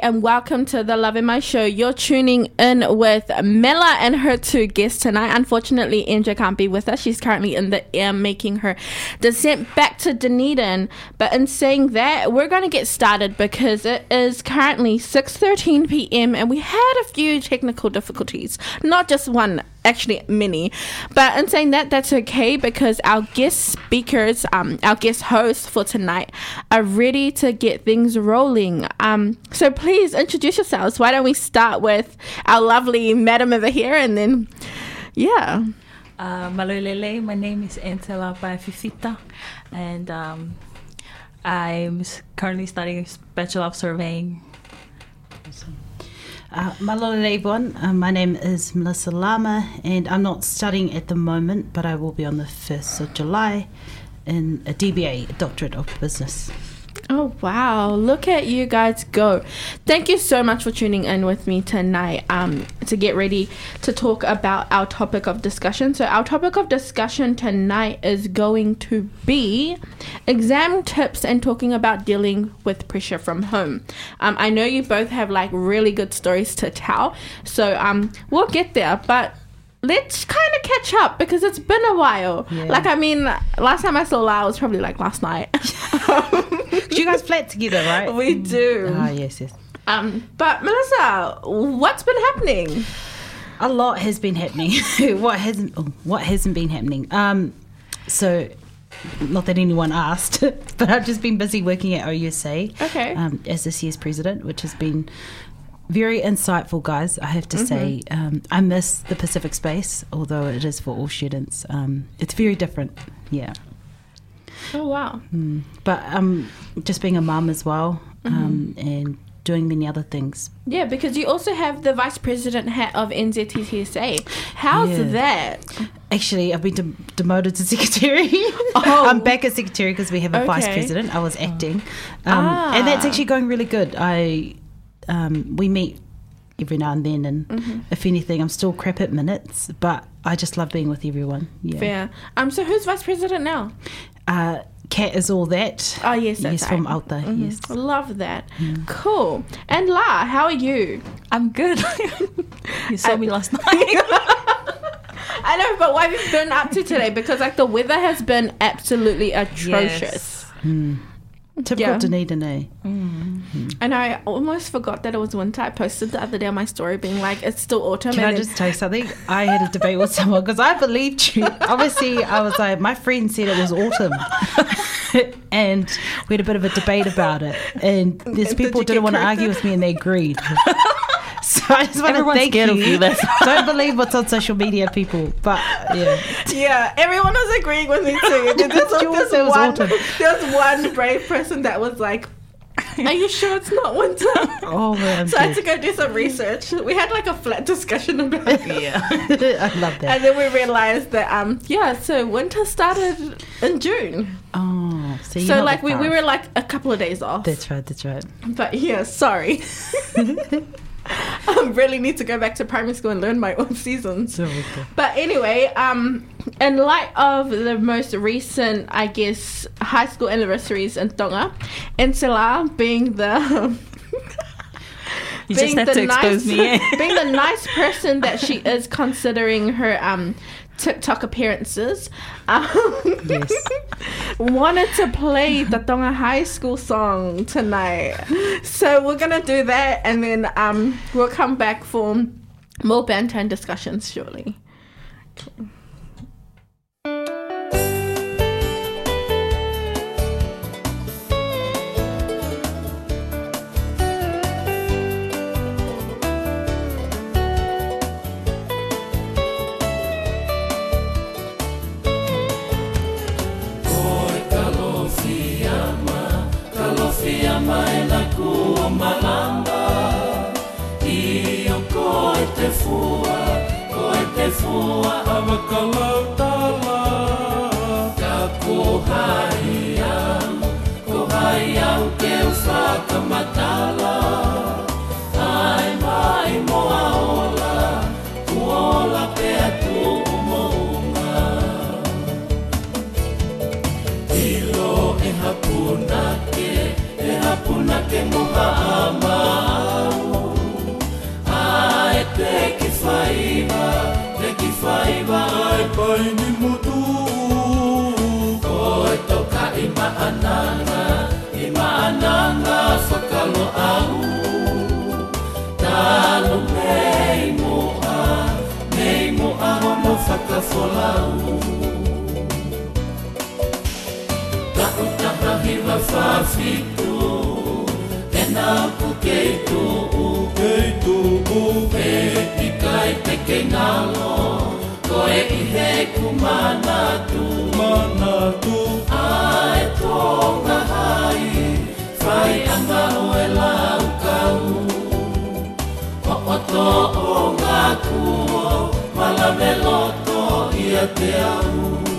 And welcome to the Lave Mai Show. You're tuning in with Mela and her two guests tonight. Unfortunately, Indra can't be with us. She's currently in the air making her descent back to Dunedin. But in saying that, we're going to get started because it is currently 6:13 p.m. and we had a few technical difficulties. Not just one, actually many. But in saying that, that's okay because our guest speakers, um, our guest hosts for tonight, are ready to get things rolling. Um, so please introduce yourselves. Why don't we start with our lovely madam over here, and then, yeah. Uh, Malolele, my name is Antela Fifita, and um, I'm currently studying Bachelor of Surveying. Uh, Malole everyone, uh, my name is Melissa Lama and I'm not studying at the moment but I will be on the 1st of July in a DBA, Doctorate of Business. Oh wow! Look at you guys go! Thank you so much for tuning in with me tonight. Um, to get ready to talk about our topic of discussion. So our topic of discussion tonight is going to be exam tips and talking about dealing with pressure from home. Um, I know you both have like really good stories to tell, so um, we'll get there. But let's kind of catch up because it's been a while. Yeah. Like I mean, last time I saw Lau was probably like last night. you guys flat together, right? we do. Ah, yes, yes. Um, but Melissa, what's been happening? A lot has been happening. what hasn't oh, what hasn't been happening? Um, so not that anyone asked, but I've just been busy working at OUSA Okay. um, as this year's president, which has been very insightful, guys. I have to say, um, I miss the Pacific space, although it is for all students. Um, it's very different, yeah. Oh wow. Mm. But um, just being a mum as well, um, and doing many other things. Yeah, because you also have the vice president hat of NZTTSA. How's Yeah. that? Actually, I've been de- demoted to secretary. Oh. I'm back as secretary because we have a vice president. I was acting, um, and that's Ah. actually going really good. I um, we meet every now and then, and Mm-hmm. if anything, I'm still crap at minutes, but I just love being with everyone. Yeah. Fair. Um. So who's vice president now? Uh, Cat is all that. Oh yes, that's yes, from Alta. out there. Mhm. Yes. Love that. Cool. And La, how are you? I'm good. you saw I- me last night. I know, but what have you been up to today? Because like the weather has been absolutely atrocious. Typical Yeah. Dunedin, eh? And I almost forgot that it was winter. I posted the other day on my story being like, it's still autumn. Can and I just tell you something? I had a debate with someone because I believed you. Obviously, I was like, my friend said it was autumn. and we had a bit of a debate about it. And these people didn't want to argue with me and they agreed. so I just want to thank you. you, Don't believe what's on social media, people. But yeah, Yeah, everyone was agreeing with me too. There was, Yours, there it was one, autumn. there was one brave person that was like, "Are you sure it's not winter?" oh man, So I had to go do some research. We had like a flat discussion about it. yeah, I love that. And then we realized that um yeah, so winter started in June. Oh, so, so like we, we were like a couple of days off. That's right. That's right. But yeah, sorry. I really need to go back to primary school and learn my own seasons. But anyway, um, in light of the most recent, I guess, high school anniversaries in Tonga, and Sela being the You just have to expose me. eh? being the nice person that she is, considering her um TikTok appearances, um, Yes. wanted to play the Tonga High School song tonight. So we're gonna do that, and then um we'll come back for more banter and discussions shortly. mai ni mutu. Ko to ka i ma anana i ma anana au. Ta no mei mo a mei mo a ho mo fa ka fo la tu e na ku ke tu ke tu ku ke ti kai te ke na koe ki he ku mana tu Mana A e tō ngā hai Whai anga o e lau kau. O tō o ngā kuo Mala me loto a te au.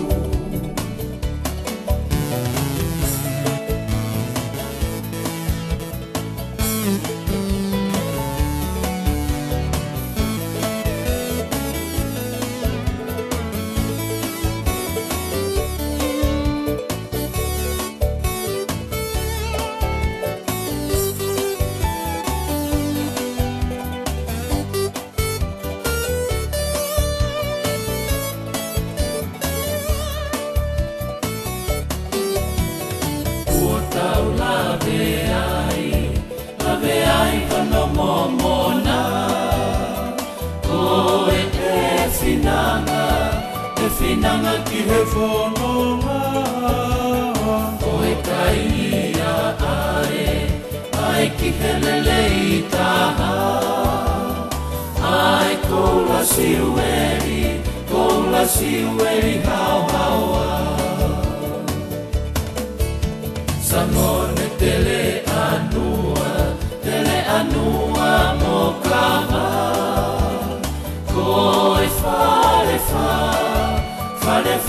finanga ki he whononga Koe kai ia are ai ki he lele i taha Ai koula si ueri, koula si ueri hau hau a. Samone tele anua, tele anua mo kaha Koe whare whare.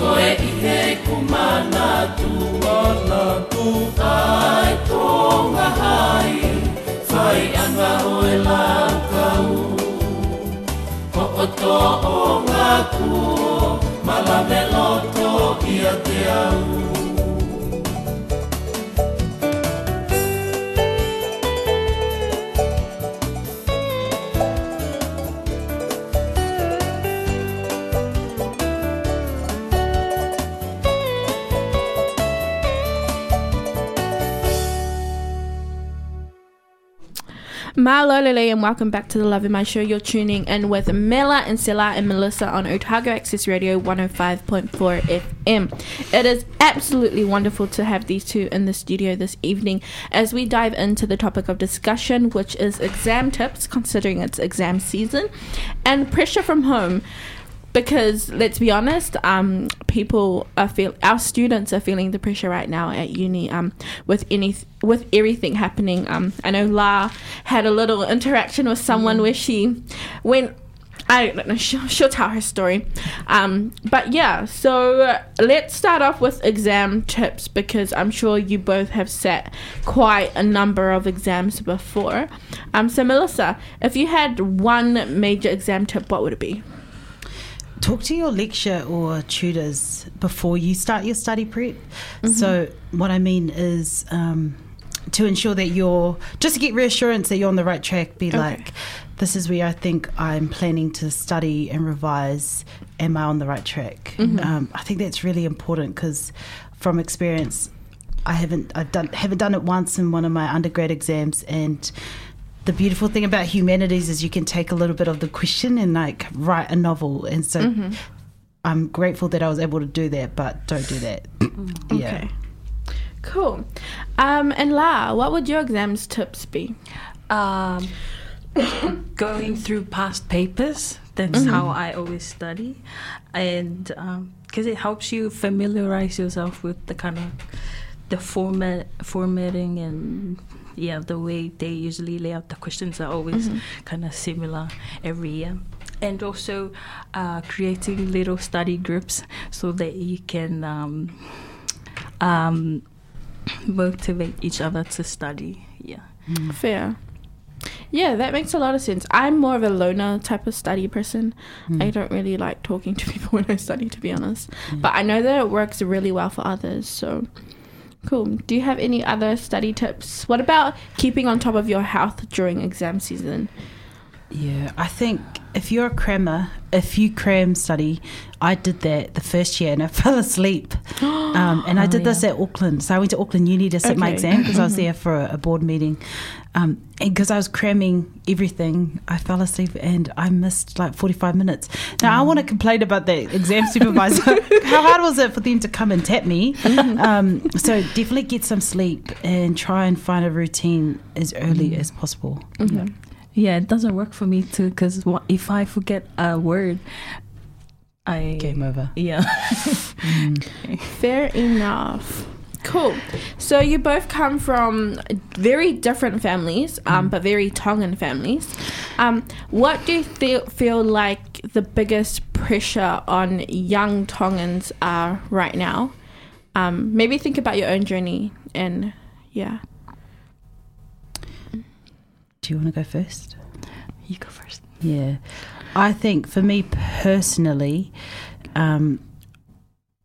ko e he kumana tu mana tu ai ko nga hai fai anga o e la ka u ko o to o nga ku mala me lo to ia te au. Malolele and welcome back to the Lave Mai Show. You're tuning in with Mela and Sela and Melissa on Otago Access Radio 105.4 FM. It is absolutely wonderful to have these two in the studio this evening as we dive into the topic of discussion, which is exam tips, considering it's exam season, and pressure from home because let's be honest, um, people are feel our students are feeling the pressure right now at uni. Um, with any with everything happening. Um, I know La had a little interaction with someone where she went. I don't know. She'll, she'll tell her story. Um, but yeah, so uh, let's start off with exam tips because I'm sure you both have sat quite a number of exams before. Um, so Melissa, if you had one major exam tip, what would it be? Talk to your lecturer or tutors before you start your study prep. So, what I mean is um, to ensure that you're just to get reassurance that you're on the right track. Be like, this is where I think I'm planning to study and revise. Am I on the right track? Um, I think that's really important because, from experience, I haven't I've done haven't done it once in one of my undergrad exams and the beautiful thing about humanities is you can take a little bit of the question and like write a novel and so I'm grateful that I was able to do that but don't do that yeah Okay. Cool. Um, and La, what would your exams tips be? Um, going through past papers. That's how I always study, and because it helps you familiarize yourself with the kind of the format, formatting, and yeah, the way they usually lay out the questions are always kind of similar every year. And also uh, creating little study groups so that you can um, um, motivate each other to study. Yeah. Fair. Yeah, that makes a lot of sense. I'm more of a loner type of study person. I don't really like talking to people when I study, to be honest. But I know that it works really well for others. So cool. Do you have any other study tips? What about keeping on top of your health during exam season? Yeah I think if you're a crammer if you cram study I did that the first year and I fell asleep. Um, and I did this at Auckland. So I went to Auckland Uni to sit my exam because I was there for a, a board meeting. Um, and because I was cramming everything I fell asleep and I missed like 45 minutes. Now I want to complain about the exam supervisor. How hard was it for them to come and tap me? Um, so definitely get some sleep and try and find a routine as early as possible. Yeah. Yeah, it doesn't work for me too because if I forget a word, I game over yeah. Fair enough. Cool. So you both come from very different families, um, but very Tongan families. Um, what do you feel, feel like the biggest pressure on young Tongans are right now? Um, maybe think about your own journey and yeah. Do you want to go first you go first. Yeah. I think for me personally, um,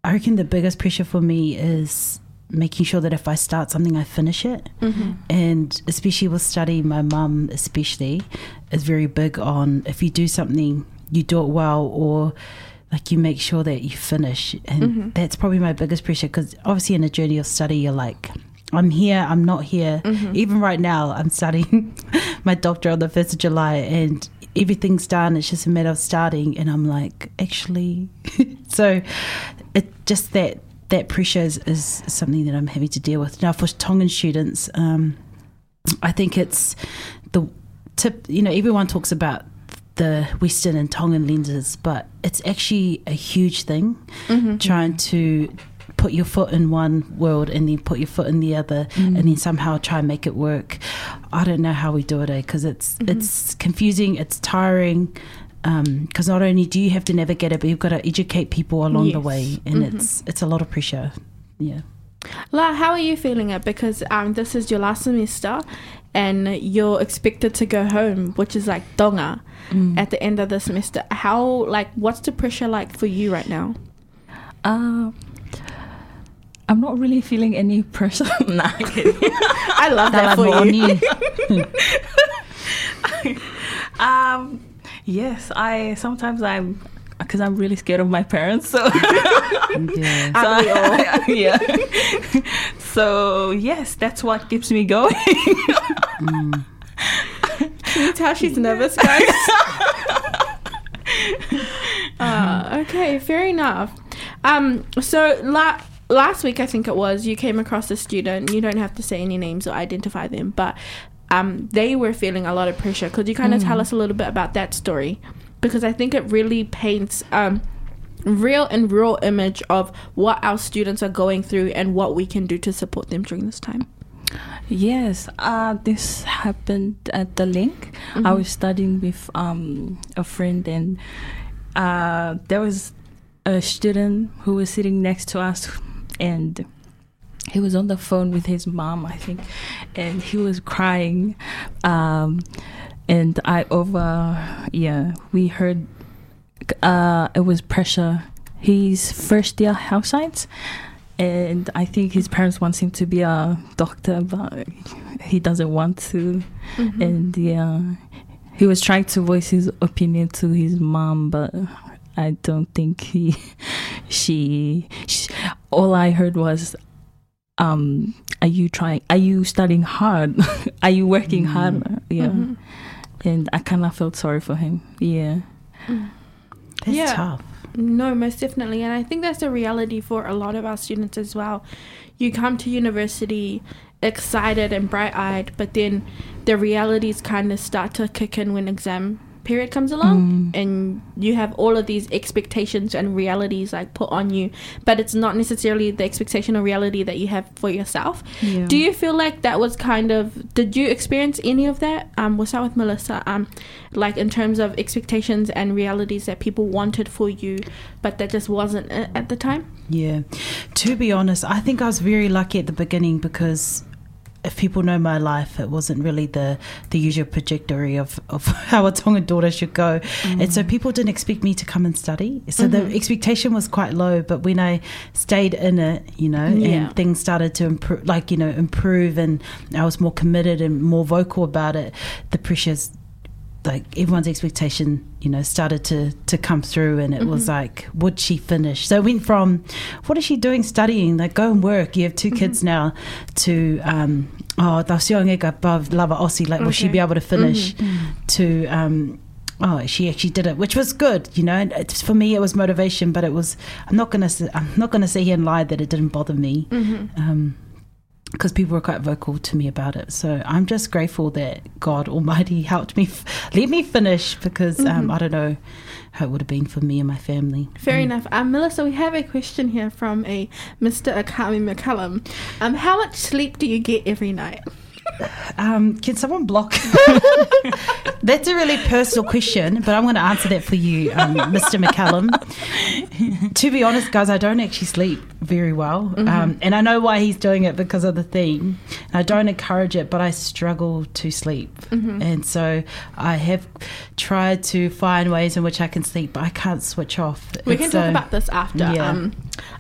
I reckon the biggest pressure for me is making sure that if I start something, I finish it. And especially with study, my mum, especially, is very big on if you do something, you do it well or like you make sure that you finish. And that's probably my biggest pressure because obviously, in a journey of study, you're like, I'm here, I'm not here. Even right now, I'm studying my doctor on the 1st of July and everything's done. It's just a matter of starting. And I'm like, actually. so it just that that pressure is, is something that I'm having to deal with. Now, for Tongan students, um, I think it's the tip, you know, everyone talks about the Western and Tongan lenses, but it's actually a huge thing trying to put your foot in one world and then put your foot in the other and mm. then somehow try and make it work. I don't know how we do it eh, because it's mm-hmm. it's confusing, it's tiring. Um, because not only do you have to navigate it, but you've got to educate people along the way, and mm-hmm. it's it's a lot of pressure. Yeah. La, how are you feeling it? Because um, this is your last semester, and you're expected to go home, which is like Tonga, mm. at the end of the semester. How like what's the pressure like for you right now? Uh, I'm not really feeling any pressure. nah. I love that for you. um, yes, I sometimes I'm because I'm really scared of my parents. So, yeah. Aren't we yeah. so yes, that's what keeps me going. Can you tell she's nervous, guys? uh, okay, fair enough. Um, so la- last week, I think it was, you came across a student. You don't have to say any names or identify them, but um, they were feeling a lot of pressure. Could you kind of tell us a little bit about that story? Because I think it really paints um, real and real image of what our students are going through and what we can do to support them during this time. Yes, uh, this happened at the link. I was studying with um, a friend, and uh, there was a student who was sitting next to us, and he was on the phone with his mom, I think, and he was crying. Um, and I over, yeah, we heard uh, it was pressure. He's first year health science, and I think his parents want him to be a doctor, but he doesn't want to. And yeah, he was trying to voice his opinion to his mom, but I don't think he, she, she all I heard was, um, are you trying? Are you studying hard? are you working mm. hard? Yeah, mm-hmm. and I kind of felt sorry for him. Yeah. Mm. That's Yeah. tough. No, most definitely. And I think that's a reality for a lot of our students as well. You come to university excited and bright eyed, but then the realities kind of start to kick in when exam period comes along and you have all of these expectations and realities like put on you but it's not necessarily the expectation or reality that you have for yourself. Yeah. do you feel like that was kind of did you experience any of that? Um what's that with melissa. Um like in terms of expectations and realities that people wanted for you but that just wasn't it at the time? Yeah. To be honest, I think I was very lucky at the beginning because if people know my life, it wasn't really the, the usual trajectory of, of how a Tongan daughter should go. And so mm. people didn't expect me to come and study. So the mm-hmm. expectation was quite low. But when I stayed in it, you know, Yeah. and things started to improve, like, you know, improve and I was more committed and more vocal about it, the pressures like everyone's expectation, you know, started to to come through, and it was like, would she finish? So it went from, what is she doing studying? Like, go and work. You have 2 kids now. To um, oh, tau sionga above lava Aussie. Like, will she be able to finish? To um, oh, she actually did it, which was good. You know, And for me, it was motivation, but it was. I'm not gonna. I'm not gonna sit here and lie that it didn't bother me. Um, because people were quite vocal to me about it. So I'm just grateful that God Almighty helped me, f- let me finish because um, I don't know how it would have been for me and my family. fair enough um melissa we have a question here from a mr akami mccallum um how much sleep do you get every night Um, can someone block? That's a really personal question, but I'm going to answer that for you, um, Mr. McCallum. to be honest, guys, I don't actually sleep very well. Um, and I know why he's doing it because of the theme. I don't encourage it, but I struggle to sleep. And so I have tried to find ways in which I can sleep, but I can't switch off. we can It's, talk about this after yeah. um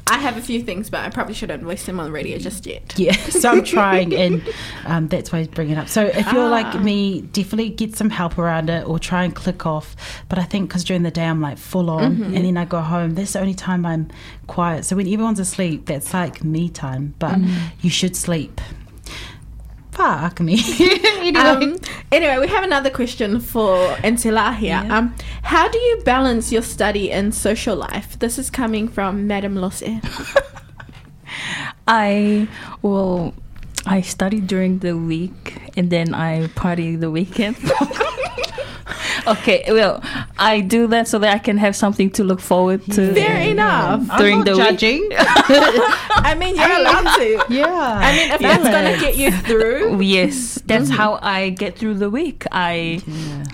i have a few things but i probably shouldn't voice them on the radio just yet Yeah, so I'm trying, and um, that's why he's bringing it up. So if you're Ah. like me, definitely get some help around it, or try and click off. But I think because during the day I'm like full on, Mm-hmm. and then I go home. That's the only time I'm quiet. So when everyone's asleep, that's like me time. But Mm-hmm. you should sleep. Fuck me. anyway, Um, anyway, we have another question for Encela here. Yeah. Um, how do you balance your study and social life? This is coming from Madame Lose. I well, I study during the week and then I party the weekend. okay, well, I do that so that I can have something to look forward to Fair enough. During the week. judging. I mean, you're allowed to. yeah. I mean, if that's gonna get you through, Yes, that's mm. how I get through the week. I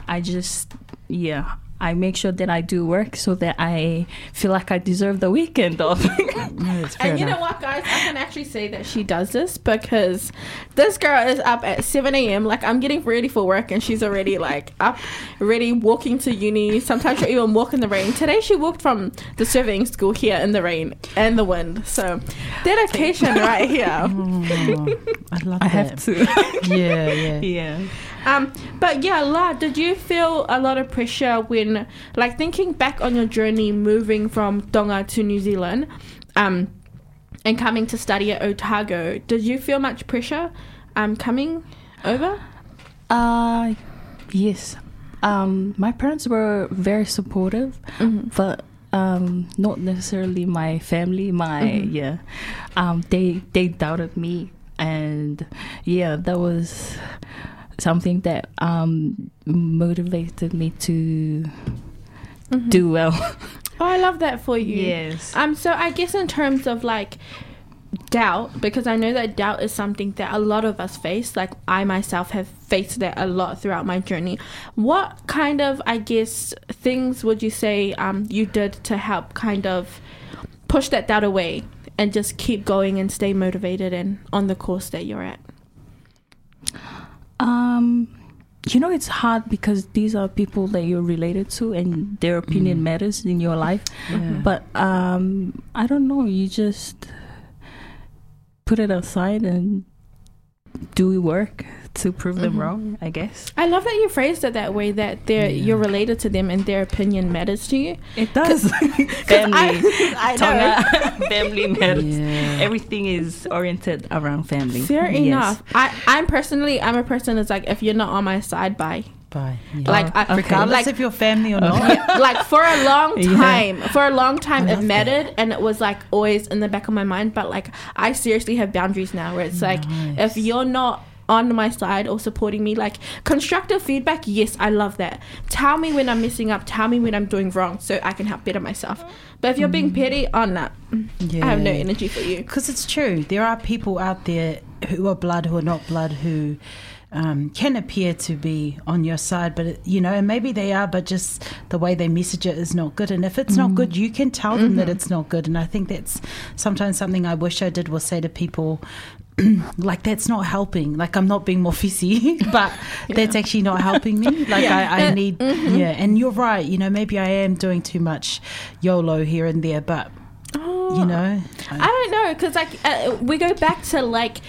I just yeah. I make sure that I do work so that I feel like I deserve the weekend off. No, it's and you know what, guys? I can actually say that she does this because this girl is up at 7 a.m. Like, I'm getting ready for work, and she's already like up, ready, walking to uni. Sometimes she'll even walk in the rain. Today, she walked from the surveying school here in the rain and the wind. So, dedication right here. Oh, I love I that. have to. Yeah, yeah. yeah. Um, but yeah, La, did you feel a lot of pressure when, like, thinking back on your journey moving from Tonga to New Zealand, um, and coming to study at Otago? Did you feel much pressure, um, coming over? Uh, Yes. Um, my parents were very supportive, Mhm. but um, not necessarily my family. My Mhm. yeah, um, they they doubted me, and yeah, that was something that um, motivated me to Mhm. do well. Oh, I love that for you. yes. Um, so I guess in terms of like doubt, because I know that doubt is something that a lot of us face. Like I myself have faced that a lot throughout my journey. What kind of, I guess, things would you say um, you did to help kind of push that doubt away and just keep going and stay motivated and on the course that you're at? Um, you know, it's hard because these are people that you're related to, and their opinion Mm. matters in your life. Yeah. But um, I don't know. You just put it aside and do we work to prove them Mhm. wrong. I guess I love that you phrased it that way. That they're Yeah. you're related to them and their opinion matters to you. it does. family, I, I know. Tonga, family matters. Yeah. Everything is oriented around family. Fair Yes. enough. I, I'm personally, I'm a person that's like, if you're not on my side, bye. Bye. Yeah. Like, I, okay. regardless like, if you're family or not. yeah, like for a long Yeah. time, for a long time, it love mattered, and it was like always in the back of my mind. But like, I seriously have boundaries now, where it's like, if you're not on my side or supporting me, like constructive feedback, yes, I love that. Tell me when I'm messing up. Tell me when I'm doing wrong, so I can help better myself. But if you're being mm. petty, oh no, I have no energy for you. Because it's true. There are people out there who are blood, who are not blood, who um, can appear to be on your side, but, it, you know, and maybe they are, but just the way they message it is not good. And if it's not good, you can tell them that it's not good. And I think that's sometimes something I wish I did was say to people, like that's not helping. Like I'm not being more fussy, but that's actually not helping me. Like Yeah. I, I Uh, need, yeah. And you're right. You know, maybe I am doing too much YOLO here and there, but Oh. you know, I don't know because like uh, we go back to like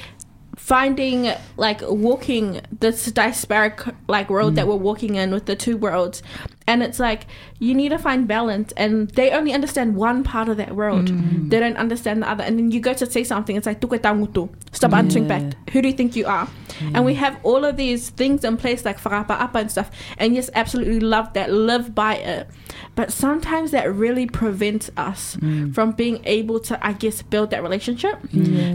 finding like walking this disparate like road that mm. we're walking in with the two worlds and it's like you need to find balance and they only understand one part of that world. They don't understand the other. And then you go to say something it's like "Tu kau tahu tu." stop answering back. Who do you think you are? And we have all of these things in place like farapa apa and stuff. And yes absolutely love that. Live by it. But sometimes that really prevents us from being able to i guess build that relationship.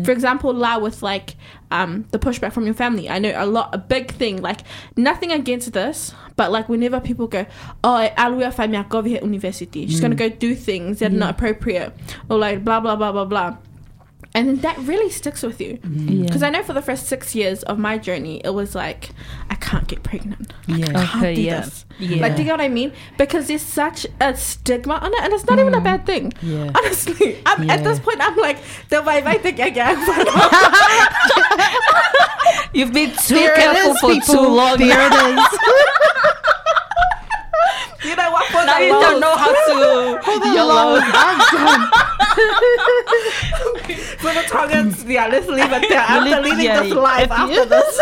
For example la with like um the pushback from your family. I know a lot a big thing. Like nothing against this but like whenever people go oh alua fai mea over here university. She's gonna mm. go do things that are not mm. appropriate or like blah blah blah blah blah and that really sticks with you mm. because I know for the first six years of my journey, it was like, I can't get pregnant. yeah. I can't Okay, do yeah. this. Yeah. Like, do you get what I mean? Because there's such a stigma on it, and it's not even a mm. bad thing. Yeah. Honestly, I'm, at this point, I'm like, the vai vai te gaga. You've been too There careful for people. too long. There it is. You know what? For now you don't know how to YOLO. For the targets, yeah, let's leave it there. Leave- deleting yeah, this live after this.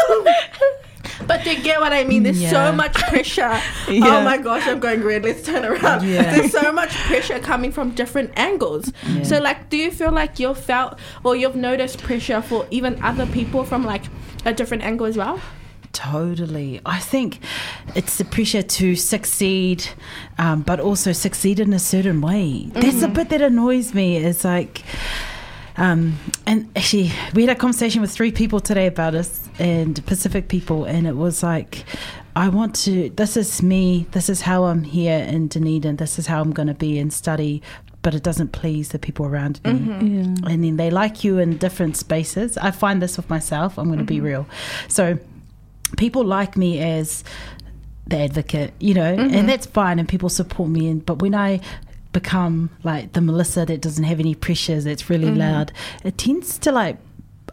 But you get what I mean. There's so much pressure. Yeah. Oh my gosh, I'm going red. Let's turn around. Yeah. There's so much pressure coming from different angles. Yeah. So, like, do you feel like you've felt or you've noticed pressure for even other people from like a different angle as well? Totally. I think it's the pressure to succeed, um, but also succeed in a certain way. That's the bit that annoys me. Is like, um, and actually, we had a conversation with three people today about us and Pacific people, and it was like, I want to. This is me. This is how I'm here in Dunedin. This is how I'm going to be and study. But it doesn't please the people around me Yeah. and then they like you in different spaces. I find this with myself. I'm going to be real. So people like me as the advocate, you know, and mm-hmm. that's fine, and people support me. And but when I become like the Melissa that doesn't have any pressures, that's really mm-hmm. loud, it tends to like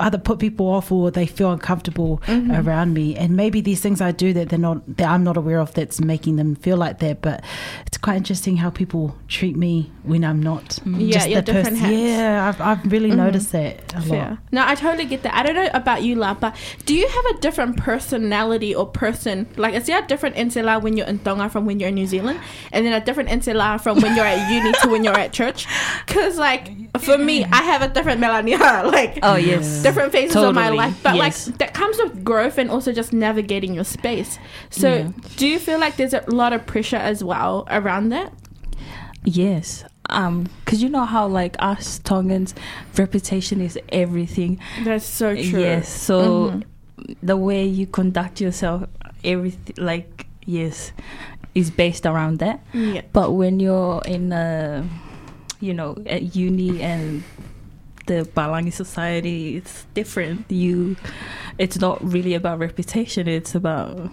either put people off or they feel uncomfortable mm-hmm. around me. And maybe these things I do that they're not that I'm not aware of that's making them feel like that but it's quite interesting how people treat me when I'm not. Yeah, just you're the different person. Yeah, I've, I've really Mhm. noticed that a Fair. lot. No, I totally get that. I don't know about you, La, but do you have a different personality or person? Like, is there a different Nsela when you're in Tonga from when you're in New Zealand? And then a different Nsela from when you're at uni to when you're at church? Because, like, for me, I have a different Melania. Like, Oh yes. different phases of my life. But, yes. like, that comes with growth and also just navigating your space. So, Yeah. do you feel like there's a lot of pressure as well around that? Yes. Um, cause you know how like us Tongans, reputation is everything. That's so true. Yes. So Mhm. the way you conduct yourself, everything like yes, is based around that. Yeah. But when you're in a, you know, at uni and the Palangi society, it's different. You, it's not really about reputation. It's about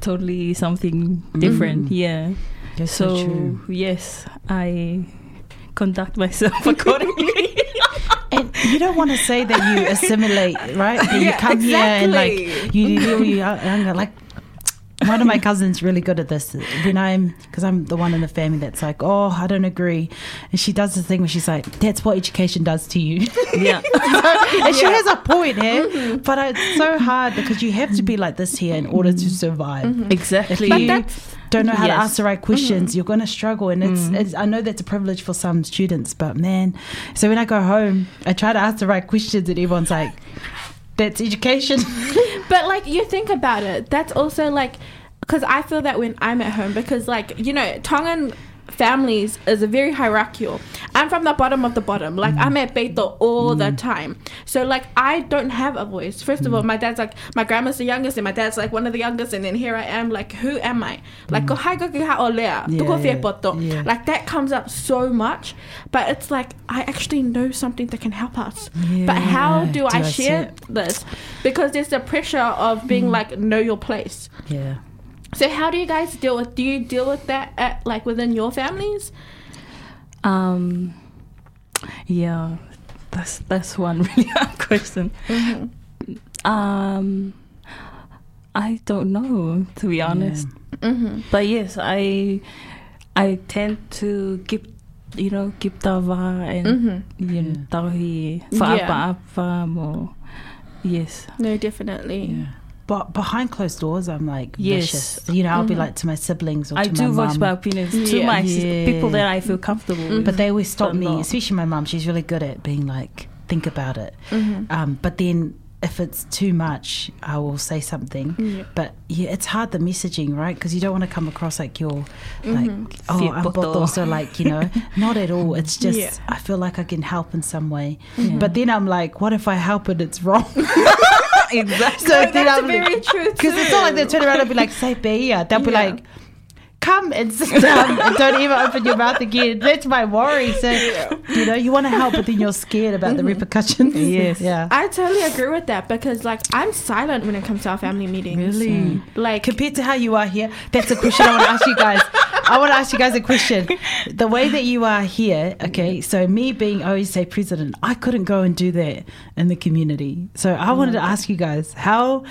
totally something different. Mm. Yeah. You're so, So yes, I conduct myself accordingly. And you don't want to say that you assimilate, right? That you Yeah, come here and like exactly. you deal you younger. Like one of my cousins really good at this. When I'm because I'm the one in the family that's like, oh, I don't agree, and she does this thing where she's like, that's what education does to you. yeah. and she has a point here, mm-hmm. but it's so hard because you have to be like this here in order to mm-hmm. survive. Mm-hmm. Exactly. But you don't know how to ask the right questions, you're going to struggle. And it's, Mm. it's, I know that's a privilege for some students, but man, so when I go home, I try to ask the right questions, and everyone's like, that's education. But like you think about it, that's also like because I feel that when I'm at home because like you know Tongan families is very hierarchical. I'm from the bottom of the bottom. Like I'm at Beito all the mm. time. So like I don't have a voice. First of all, mm. my dad's like my grandma's the youngest and my dad's like one of the youngest and then here I am like who am I? Like mm. ko hai ko ki ha o lea, tuko Yeah, yeah. Like that comes up so much. But it's like I actually know something that can help us. But how Yeah. do, I I share it? this? Because there's the pressure of being like know your place. yeah. So how do you guys deal with? Do you deal with that at like within your families? Um. Yeah, that's that's one really hard question. Um, I don't know to be honest. Mm-hmm. But yes, I I tend to keep you know keep tawa and Mm-hmm. you know Yeah. tahi Yeah. apa mo. Yes. No, definitely. Yeah. But behind closed doors, I'm like Yes. vicious. You know, I'll be Mhm. like to my siblings or I to do voice my opinions to my Yeah. people that I feel comfortable with. But they always stop me, not. especially my mum. She's really good at being like, think about it. Mm-hmm. Um, but then if it's too much, I will say something. Yeah. But yeah, it's hard the messaging, right? Because you don't want to come across like you're like, Mhm. oh, I'm both also like, you know, not at all. It's just, Yeah. I feel like I can help in some way. But then I'm like, what if I help and it's wrong? exactly. so No, that's I'm very true Because it's not like they turn around and be like, say Bea. They'll be like, come and sit down and don't even open your mouth again. That's my worry. So, you know, you want to help, but then you're scared about the mm-hmm. repercussions. Yes. Yeah. I totally agree with that because like I'm silent when it comes to our family meetings. Really? Like Compared to how you are here, that's a question I want to ask you guys. I want to ask you guys a question. The way that you are here, okay, so me being OSA president, I couldn't go and do that in the community. So I wanted to mm. ask you guys how,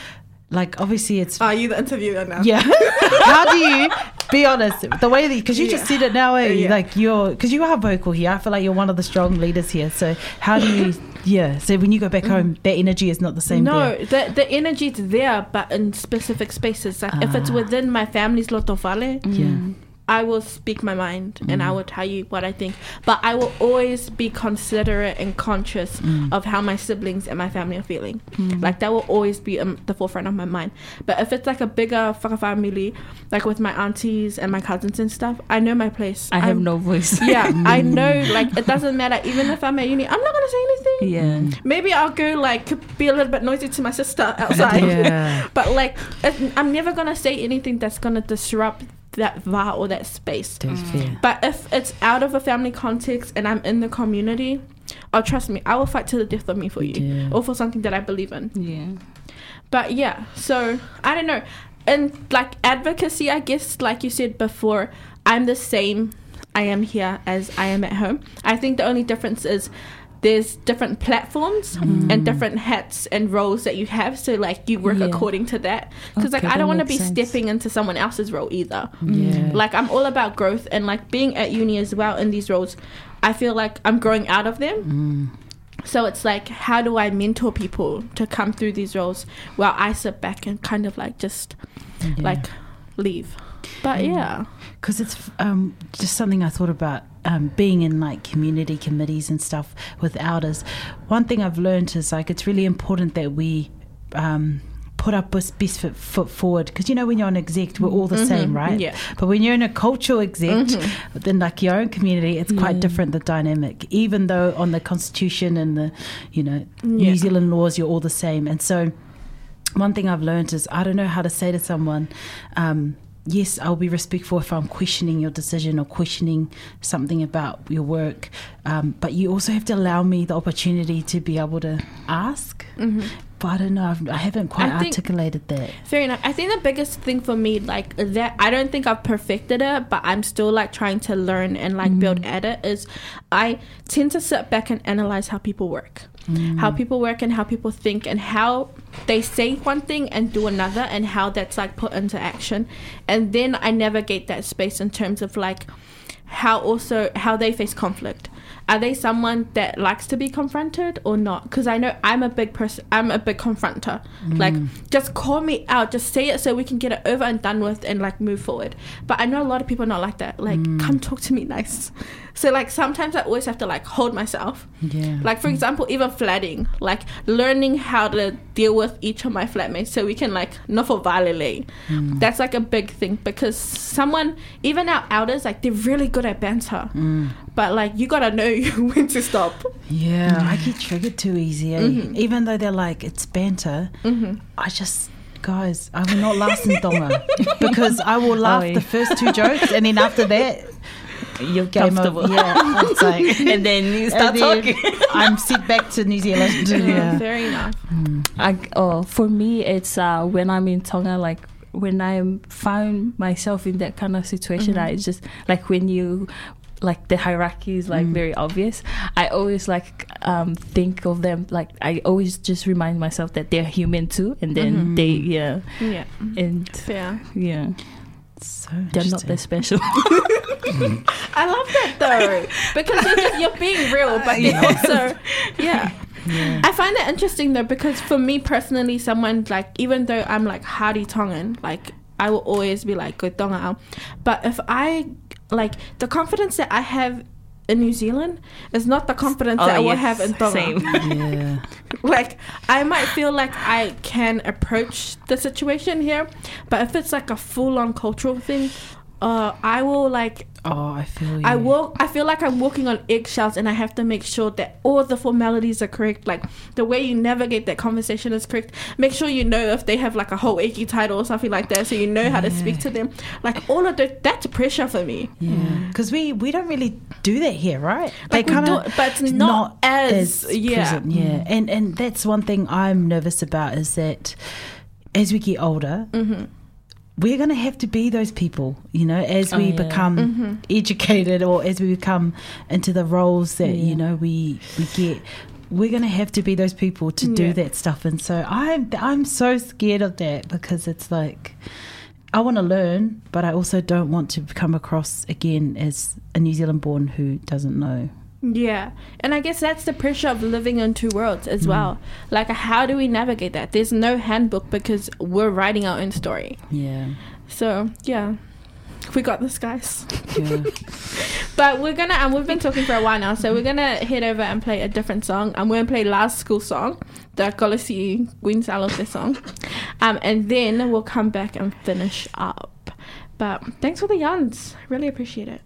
like, obviously it's are you the interviewer now? Yeah. How do you be honest? The way that because you just Yeah. said it now, eh? Yeah. Like you're because you are vocal here. I feel like you're one of the strong leaders here. So how do you? Yeah. So when you go back home, that energy is not the same. No, there. the the is there, but in specific spaces. Like if it's Ah. within my family's lotofale, Yeah. I will speak my mind and Mm. I will tell you what I think. But I will always be considerate and conscious Mm. of how my siblings and my family are feeling. Like that will always be um, the forefront of my mind. But if it's like a bigger family, like with my aunties and my cousins and stuff, I know my place. I have I'm- no voice. Yeah, I know. Like it doesn't matter. Even if I'm at uni, I'm not gonna say anything. yeah. Maybe I'll go like be a little bit noisy to my sister outside. Yeah. But like, it, I'm never gonna say anything that's gonna disrupt that va or that space. That's mm. fair. But if it's out of a family context and I'm in the community, oh trust me, I will fight to the death of me for you Yeah. or for something that I believe in. Yeah. But yeah, so I don't know. And like advocacy, I guess, like you said before, I'm the same I am here as I am at home. I think the only difference is there's different platforms Mm. and different hats and roles that you have. So like you work Yeah. according to that. Because like I don't want to be sense. stepping into someone else's role either. Yeah. Like I'm all about growth and like being at uni as well in these roles. I feel like I'm growing out of them. Mm. So it's like, how do I mentor people to come through these roles while I sit back and kind of like just Yeah. like leave? But Mm. yeah, because it's um, just something I thought about um, being in like community committees and stuff with elders. One thing I've learned is like it's really important that we um, put our best best foot, foot forward because you know when you're an exec we're all the same right yeah. but when you're in a cultural exec then like your own community it's quite Yeah. different the dynamic even though on the constitution and the you know Yeah. new zealand laws you're all the same and so one thing I've learned is I don't know how to say to someone, um, yes, I'll be respectful if I'm questioning your decision or questioning something about your work, um, but you also have to allow me the opportunity to be able to ask. But I don't know, I've, I haven't quite Mm-hmm. I think- articulated that. Fair enough. I think the biggest thing for me, like that, I don't think I've perfected it, but I'm still like trying to learn and like build at it. Is I tend to sit back and analyze how people work, how people work, and how people think, and how they say one thing and do another, and how that's like put into action, and then I navigate that space in terms of like how also how they face conflict. Are they someone that likes to be confronted or not? Because i know i'm a big person i'm a big confronter. Like mm. just call me out. Just say it so we can get it over and done with and like move forward. But i know a lot of people are not like that. Like mm. come talk to me nice so like sometimes i always have to like hold myself Yeah. like for example even flatting like learning how to deal with each of my flatmates so we can like not for violently that's like a big thing because someone even our elders like they're really good at banter but like you gotta know when to stop Yeah, I get triggered too easy. Eh? Mm-hmm. Even though they're like, it's banter, I just, guys, I will not last in Tonga because I will laugh Oi. the first two jokes and then after that, You're game comfortable. over. Yeah, it's like, and then you start and then talking. I'm sent back to New Zealand. yeah. Yeah. fair enough I, oh, for me, it's uh, when I'm in Tonga, like when I found myself in that kind of situation, I just like when you like the hierarchy is like very obvious. I always like um, think of them like I always just remind myself that they're human too, and then they yeah, yeah and yeah yeah, So they're not that special. i love that though because you're, just, you're being real but then also yeah Yeah. I find that interesting though because for me personally, someone like even though I'm like hardy Tongan, like I will always be like good Tonga, but if I like the confidence that I have in New Zealand is not the confidence oh, that I will have in Tonga. same. Yeah. Like I might feel like I can approach the situation here, but if it's like a full on cultural thing, uh, I will like Oh, I feel you. I walk. I feel like I'm walking on eggshells, and I have to make sure that all the formalities are correct. Like the way you navigate that conversation is correct. Make sure you know if they have like a whole Eki title or something like that, so you know how to speak to them. Like all of that. That's pressure for me. Yeah, because we we don't really do that here, right? Like we kinda- but it's not as- yeah. present, yeah. And and that's one thing I'm nervous about is that as we get older, Mm-hmm. We're going to have to be those people, you know, as Oh, we yeah. become Mm-hmm. educated or as we become into the roles that you know we we get. We're going to have to be those people to do Yeah. that stuff, and so I'm I'm so scared of that because it's like I want to learn, but I also don't want to come across again as a New Zealand born who doesn't know. Yeah, and I guess that's the pressure of living in two worlds as well. Like, how do we navigate that? There's no handbook because we're writing our own story. Yeah. So yeah, we got this, guys. yeah. But we're gonna, and we've been talking for a while now, so we're gonna head over and play a different song. I'm gonna play last school song, the Queen Salote song, um, and then we'll come back and finish up. But thanks for the yarns, really appreciate. It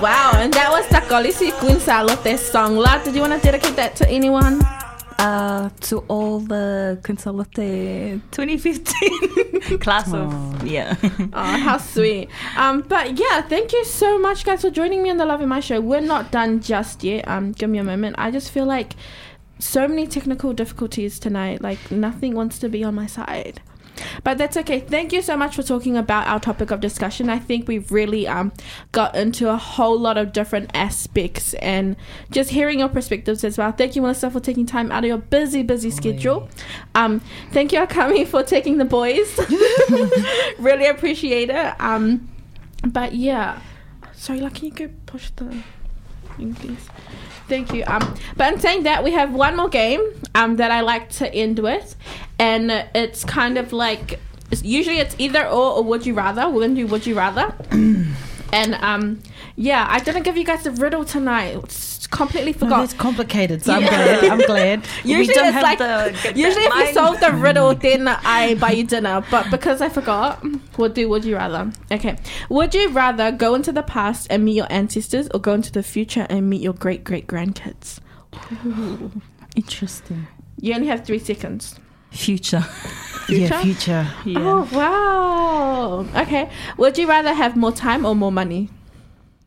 wow, and that was Takolisi Kunsalote song. La, did you want to dedicate that to anyone? Uh, to all the Consolote 2015 class of yeah. Oh, how sweet. Um, but yeah, thank you so much, guys, for joining me on the Lave Mai Show. We're not done just yet. Um, give me a moment. I just feel like so many technical difficulties tonight. Like nothing wants to be on my side. But that's okay. Thank you so much for talking about our topic of discussion. I think we've really um got into a whole lot of different aspects and just hearing your perspectives as well. Thank you, Melissa, for taking time out of your busy, busy schedule. Um, thank you, Akami, for taking the boys. really appreciate it. Um, but yeah, sorry, like, can you go push the thing, please? Thank you. Um, but in saying that, we have one more game um, that I like to end with, and it's kind of like it's, usually it's either or or would you rather. We're gonna do would you rather, and um, yeah, I didn't give you guys a riddle tonight. It's completely No, forgot. that's complicated, so I'm glad. I'm glad. usually it's like the- usually if we deadline. solve the riddle, then I buy you dinner. But because I forgot, we'll do would you rather. Okay, would you rather go into the past and meet your ancestors, or go into the future and meet your great great grandkids? Interesting. You only have three seconds. Future. Yeah, future. Oh, yeah. Oh wow. Okay. Would you rather have more time or more money?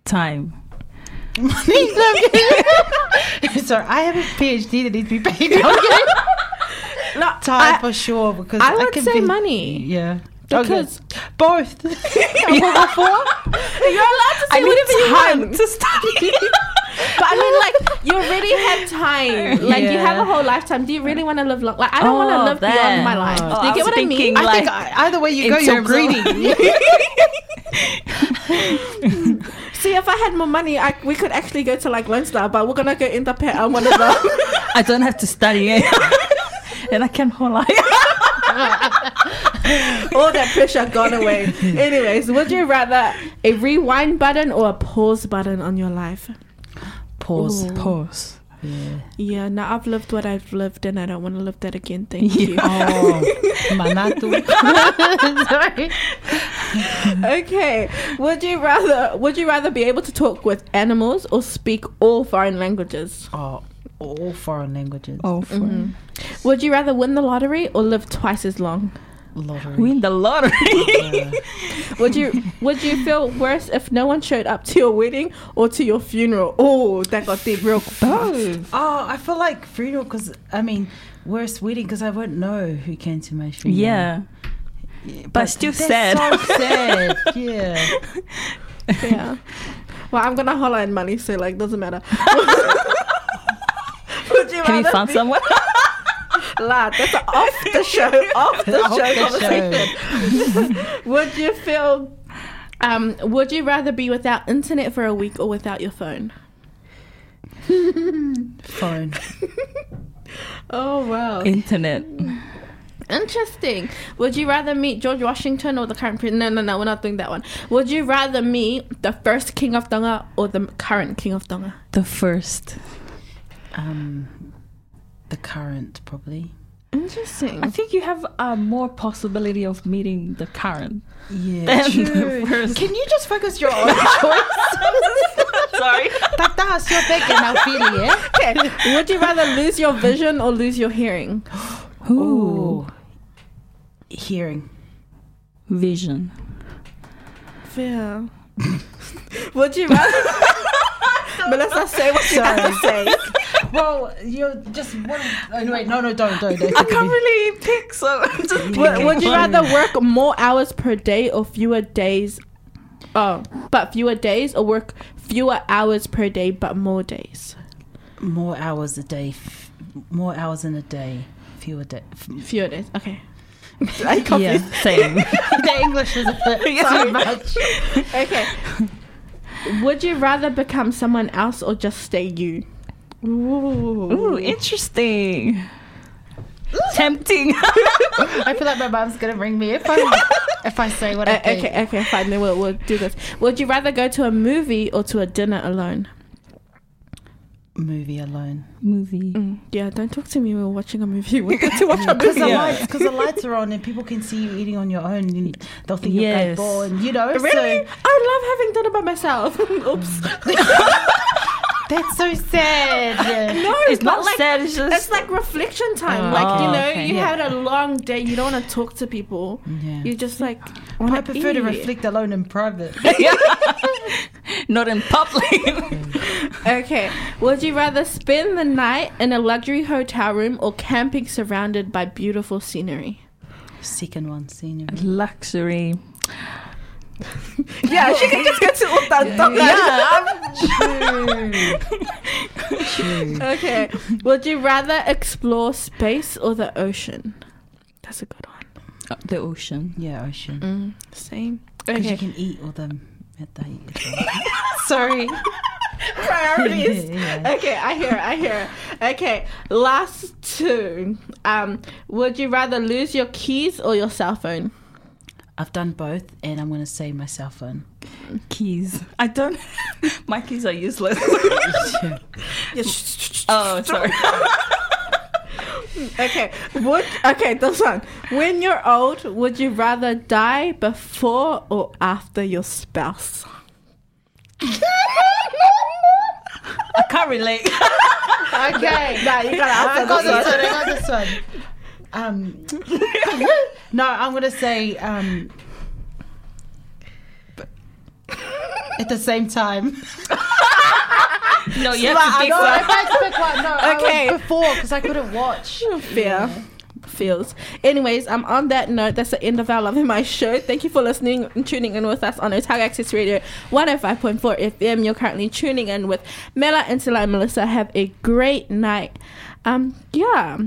Time. Sorry, I have a PhD that needs to be paid. Okay. No, Time I, for sure because I would can say be- money. Yeah, Because- Okay. both. You're allowed to say I need whatever you time want. to study. But I mean, like, you already have time. Like, you have a whole lifetime. Do you really want to live long? Like, I don't want Oh, to live beyond my life. Oh, Do you I get what I mean? thinking, I think either way you go, you're greedy. See, if I had more money, I, we could actually go to like Lone Star, but we're gonna go end up at one of the. I don't have to study. eh? and I can hold all that pressure gone away. Anyways, would you rather a rewind button or a pause button on your life? Pause. Pause. Yeah. Yeah, now I've lived what I've lived and I don't want to live that again. Thank you. Oh, manatu. Sorry. okay. Would you rather would you rather be able to talk with animals or speak all foreign languages? Oh, all foreign languages. Oh, for Mhm. Would you rather win the lottery or live twice as long? Lottery. win the lottery. Yeah. Would you would you feel worse if no one showed up to your wedding or to your funeral? Oh, that got deep real Both. Oh, I feel like funeral because I mean, worst wedding because I won't know who came to my funeral. Yeah. but still that's sad. So sad. yeah. Yeah. Well, I'm gonna holler in money, so like doesn't matter. would you Have you rather found be- someone? Lad, that's an off the show, off the Off show the conversation. would you feel? Um, would you rather be without internet for a week or without your phone? Phone. Oh wow, Internet. interesting. Would you rather meet George Washington or the current president? No, no, no, we're not doing that one. Would you rather meet the first king of Tonga or the current king of Tonga? The first. Um, the current probably. Interesting. I think you have a more possibility of meeting the current. Yeah. Then true. the first. Can you just focus your own choice? Sorry. Tata, sio peke na ufili, eh? Okay. Would you rather lose your vision or lose your hearing? Ooh. Hearing. Vision. Fair. Would you rather? Melissa, say what you have to say. Well, you're just what? Oh, uh, wait, no, no, don't, don't. don't I can't really pick, so I'm just Would, would you rather work more hours per day or fewer days? Oh, but fewer days or work fewer hours per day but more days? More hours a day. f- More hours in a day. Fewer day. Fewer days. Okay. I confused. Yeah, same. the English is a bit too much. Okay. Would you rather become someone else or just stay you? Ooh. Ooh, interesting. Tempting. I feel like my mom's gonna bring me if I if I say what I Uh, think. okay, okay, fine. Then we'll, we'll do this. Would you rather go to a movie or to a dinner alone? Movie alone. Movie. Mm, yeah, don't talk to me. We're watching a movie. We get to watch a Because movie. the Yeah. lights, because the lights are on and people can see you eating on your own. And they'll think you're Yes. capable, and you know. Really? So I love having dinner by myself. Oops. That's so sad. No, It's not like, sad, it's just- it's like reflection time. Oh, like you know, okay. you Yeah. had a long day. You don't want to talk to people. Yeah. You just like. I wanna prefer to reflect alone in private. Not in public. Okay. Would you rather spend the night in a luxury hotel room or camping surrounded by beautiful scenery? Second one, scenery. Luxury. Yeah, she can just go to Utan True. Okay. Would you rather explore space or the ocean? That's a good one. Uh, the ocean. Yeah, ocean. Mm, same. Because Okay. you can eat all them at the Sorry. Priorities. Yeah. Okay, I hear, it, I hear. it. Okay, last two. Um, would you rather lose your keys or your cell phone? I've done both, and I'm going to say my cell phone. Keys. I don't. My keys are useless. oh, sorry. Okay, would okay this one. When you're old, would you rather die before or after your spouse? I can't relate. Okay. Nah, you gotta I got this this one. one. I got this one. Um, no, I'm gonna say um, at the same time. No, you But have to I pick know, one. if I pick one, no, I Okay. was before because I couldn't watch. Fear. Feels. Anyways, I'm um, on that note, that's the end of our Lave Mai show. Thank you for listening and tuning in with us on Otago Access Radio 105.4 FM. You're currently tuning in with Mela and Sila and Melissa. Have a great night. Um, yeah.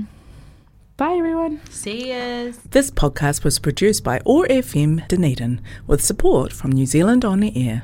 Bye, everyone. See yous. This podcast was produced by OAR FM Dunedin with support from New Zealand On the Air.